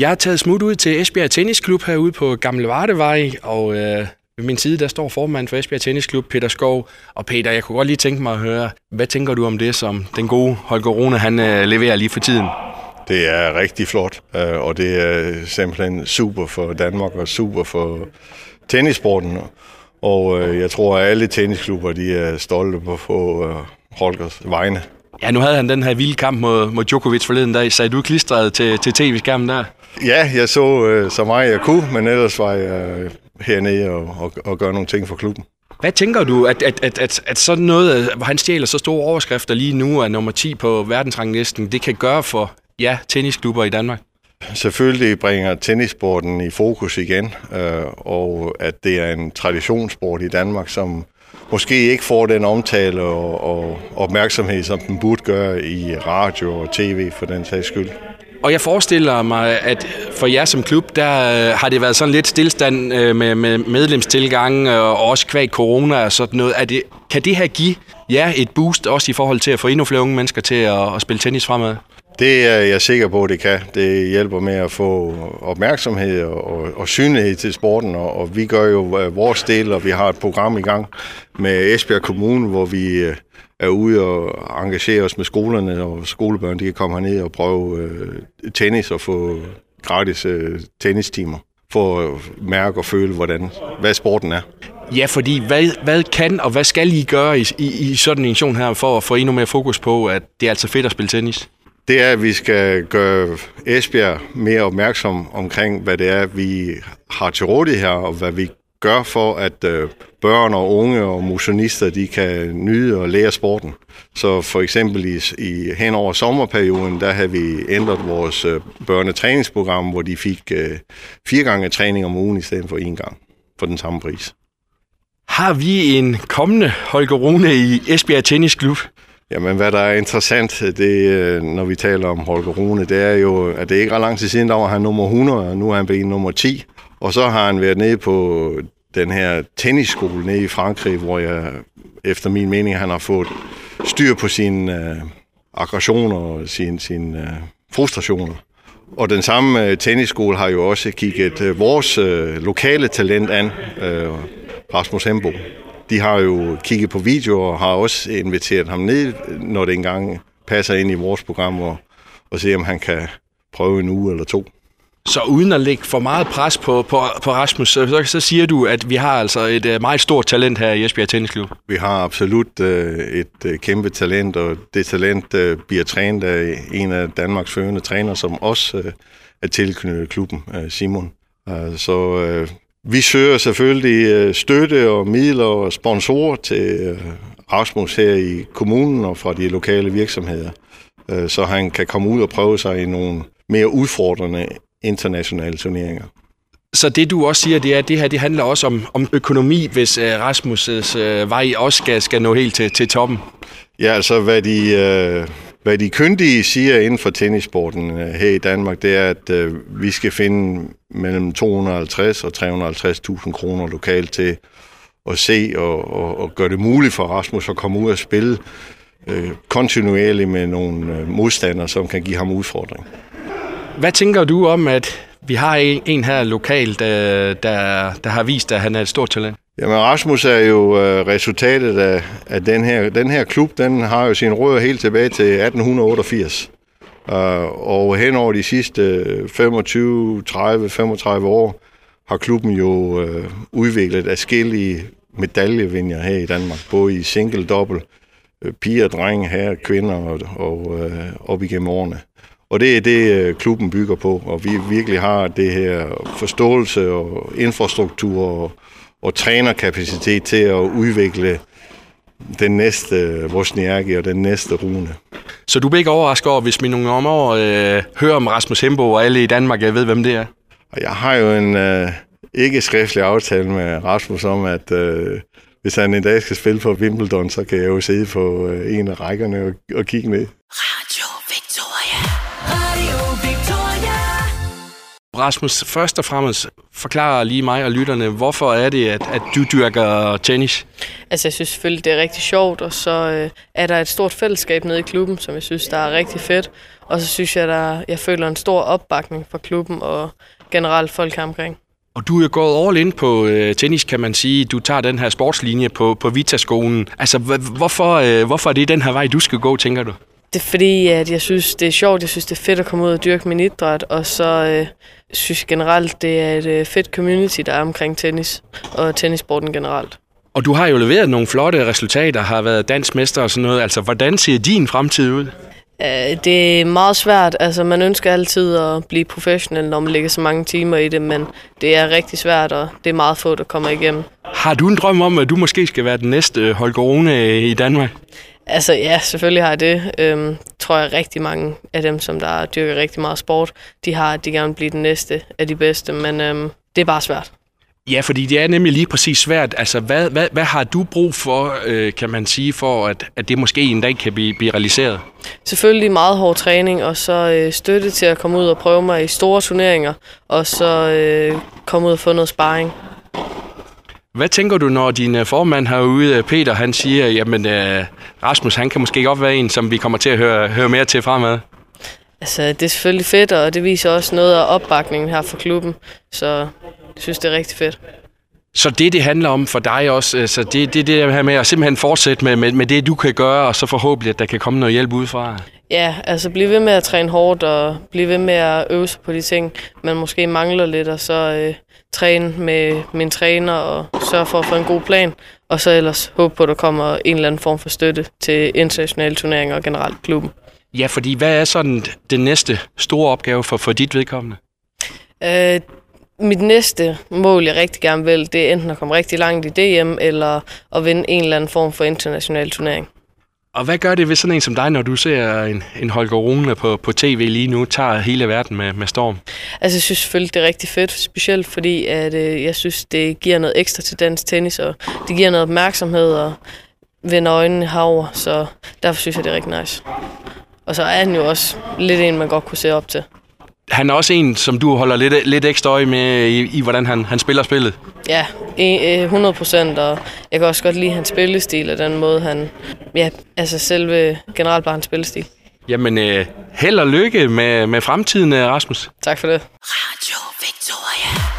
Jeg har taget smut ud til Esbjerg Tennisklub herude på Gamle Vardevej, og øh, ved min side der står formand for Esbjerg Tennisklub, Peter Skov. Og Peter, jeg kunne godt lige tænke mig at høre, hvad tænker du om det, som den gode Holger Rune, han øh, leverer lige for tiden? Det er rigtig flot, øh, og det er simpelthen super for Danmark og super for tennisporten. Og øh, jeg tror, at alle tennisklubber de er stolte på at få øh, Holgers vegne. Ja, nu havde han den her vilde kamp mod, mod Djokovic forleden dag. Sagde du klistret til, til tv-skærmen der? Ja, jeg så øh, så meget jeg kunne, men ellers var jeg øh, hernede og, og, og gøre nogle ting for klubben. Hvad tænker du, at, at, at, at, at sådan noget, hvor han stjæler så store overskrifter lige nu af nummer 10 på verdensranglisten, det kan gøre for ja, tennisklubber i Danmark? Selvfølgelig bringer tennissporten i fokus igen, øh, og at det er en traditionssport i Danmark, som måske ikke får den omtale og, og opmærksomhed, som den burde gøre i radio og tv for den sags skyld. Og jeg forestiller mig, at for jer som klub, der øh, har det været sådan lidt stillstand øh, med, med medlemstilgang øh, og også kvæg corona og sådan noget. Er det, kan det her give jer et boost også i forhold til at få endnu flere unge mennesker til at, at spille tennis fremad? Det er jeg sikker på, at det kan. Det hjælper med at få opmærksomhed og, og, synlighed til sporten, og, og vi gør jo øh, vores del, og vi har et program i gang med Esbjerg Kommune, hvor vi øh, er ude og engagere os med skolerne, og skolebørn de kan komme herned og prøve øh, tennis og få gratis øh, tennistimer for at mærke og føle, hvordan, hvad sporten er. Ja, fordi hvad, hvad kan og hvad skal I gøre i, i, i sådan en aktion her for at få endnu mere fokus på, at det er altså fedt at spille tennis? Det er, at vi skal gøre Esbjerg mere opmærksom omkring, hvad det er, vi har til rådighed her, og hvad vi gør for, at øh, børn og unge og motionister, de kan nyde og lære sporten. Så for eksempel i, i hen over sommerperioden, der har vi ændret vores øh, børnetræningsprogram, hvor de fik øh, fire gange træning om ugen i stedet for en gang for den samme pris. Har vi en kommende Holger Rune i Esbjerg Tennisklub? Jamen, hvad der er interessant, det, øh, når vi taler om Holger Rune, det er jo, at det ikke ret lang tid siden, der var han nummer 100, og nu er han blevet nummer 10. Og så har han været nede på den her tennisskole nede i Frankrig, hvor jeg, efter min mening, han har fået styr på sine øh, aggressioner og sine, sine øh, frustrationer. Og den samme øh, tennisskole har jo også kigget øh, vores øh, lokale talent an, øh, Rasmus Hembo de har jo kigget på videoer og har også inviteret ham ned, når det engang passer ind i vores program, og, og se, om han kan prøve en uge eller to. Så uden at lægge for meget pres på, på, på Rasmus, så, så siger du, at vi har altså et uh, meget stort talent her i Esbjerg Tennisklub. Vi har absolut uh, et uh, kæmpe talent, og det talent uh, bliver trænet af en af Danmarks førende træner, som også uh, er tilknyttet klubben, uh, Simon. Uh, så uh, vi søger selvfølgelig øh, støtte og midler og sponsorer til øh, Rasmus her i kommunen og fra de lokale virksomheder, øh, så han kan komme ud og prøve sig i nogle mere udfordrende internationale turneringer. Så det du også siger, det er, at det her det handler også om, om økonomi, hvis Rasmus' vej også skal, skal nå helt til, til toppen? Ja, altså hvad de, hvad de kyndige siger inden for tennissporten øh, her i Danmark, det er, at øh, vi skal finde mellem 250 og 350.000 kroner lokalt til at se og, og, og gøre det muligt for Rasmus at komme ud og spille øh, kontinuerligt med nogle øh, modstandere, som kan give ham udfordring. Hvad tænker du om, at vi har en en her lokalt, der, der, der har vist, at han er et stort talent? Jamen Rasmus er jo øh, resultatet af, af den her den her klub, den har jo sin rødder helt tilbage til 1888. Uh, øh, og hen over de sidste 25, 30, 35 år har klubben jo øh, udviklet afskillige medaljevinder her i Danmark, både i single, double, øh, piger, drenge, herrer, kvinder og, og øh, op igennem årene. Og det er det, uh, klubben bygger på, og vi virkelig har det her forståelse og infrastruktur og, og trænerkapacitet til at udvikle den næste Wozniacki og den næste Rune. Så du bliver ikke overrasket over, hvis vi nogle om år øh, hører om Rasmus Hembo og alle i Danmark, jeg ved, hvem det er? Jeg har jo en øh, ikke skriftlig aftale med Rasmus om, at øh, hvis han en dag skal spille på Wimbledon, så kan jeg jo sidde på øh, en af rækkerne og, og kigge ned. Radio Rasmus, først og fremmest forklar lige mig og lytterne, hvorfor er det, at, at du dyrker tennis? Altså, jeg synes selvfølgelig, det er rigtig sjovt, og så øh, er der et stort fællesskab nede i klubben, som jeg synes, der er rigtig fedt. Og så synes jeg, der jeg føler en stor opbakning fra klubben og generelt folk omkring. Og du er gået all in på øh, tennis, kan man sige. Du tager den her sportslinje på, på Vita-skolen. Altså, hvorfor, øh, hvorfor er det den her vej, du skal gå, tænker du? Det er fordi, at jeg synes, det er sjovt. Jeg synes, det er fedt at komme ud og dyrke min idræt. Og så øh, synes generelt, det er et øh, fedt community, der er omkring tennis og tennissporten generelt. Og du har jo leveret nogle flotte resultater, har været dansmester og sådan noget. Altså, hvordan ser din fremtid ud? Uh, det er meget svært. Altså, man ønsker altid at blive professionel, når man lægger så mange timer i det, men det er rigtig svært, og det er meget få, der kommer igennem. Har du en drøm om, at du måske skal være den næste Holger Rune i Danmark? Altså ja, selvfølgelig har jeg det. Øhm, tror jeg rigtig mange af dem, som der dyrker rigtig meget sport, de har, at de gerne vil blive den næste af de bedste, men øhm, det er bare svært. Ja, fordi det er nemlig lige præcis svært. Altså, hvad, hvad, hvad har du brug for, øh, kan man sige, for at, at det måske en dag kan blive, blive realiseret? Selvfølgelig meget hård træning, og så øh, støtte til at komme ud og prøve mig i store turneringer, og så øh, komme ud og få noget sparring. Hvad tænker du, når din øh, formand herude, øh, Peter, han siger, jamen øh, Rasmus, han kan måske godt være en, som vi kommer til at høre, høre mere til fremad? Altså, det er selvfølgelig fedt, og det viser også noget af opbakningen her for klubben, så jeg synes, det er rigtig fedt. Så det, det handler om for dig også, så det, det, det her med at simpelthen fortsætte med, med, med det, du kan gøre, og så forhåbentlig, at der kan komme noget hjælp udefra? Ja, altså blive ved med at træne hårdt, og blive ved med at øve sig på de ting, man måske mangler lidt, og så øh, træne med min træner og sørge for at få en god plan, og så ellers håbe på, at der kommer en eller anden form for støtte til internationale turneringer og generelt klubben. Ja, fordi hvad er sådan den næste store opgave for, for dit vedkommende? Øh, mit næste mål, jeg rigtig gerne vil, det er enten at komme rigtig langt i DM, eller at vinde en eller anden form for international turnering. Og hvad gør det ved sådan en som dig, når du ser en, en Holger Rune på, på tv lige nu, tager hele verden med, med storm? Altså, jeg synes selvfølgelig, det er rigtig fedt, specielt fordi, at øh, jeg synes, det giver noget ekstra til dansk tennis, og det giver noget opmærksomhed og vender øjnene herover, så derfor synes jeg, det er rigtig nice. Og så er han jo også lidt en, man godt kunne se op til han er også en, som du holder lidt, lidt ekstra øje med i, i hvordan han, han spiller spillet. Ja, 100 procent, og jeg kan også godt lide hans spillestil og den måde, han... Ja, altså selve generelt bare hans spillestil. Jamen, øh, held og lykke med, med fremtiden, Rasmus. Tak for det. Radio Victoria.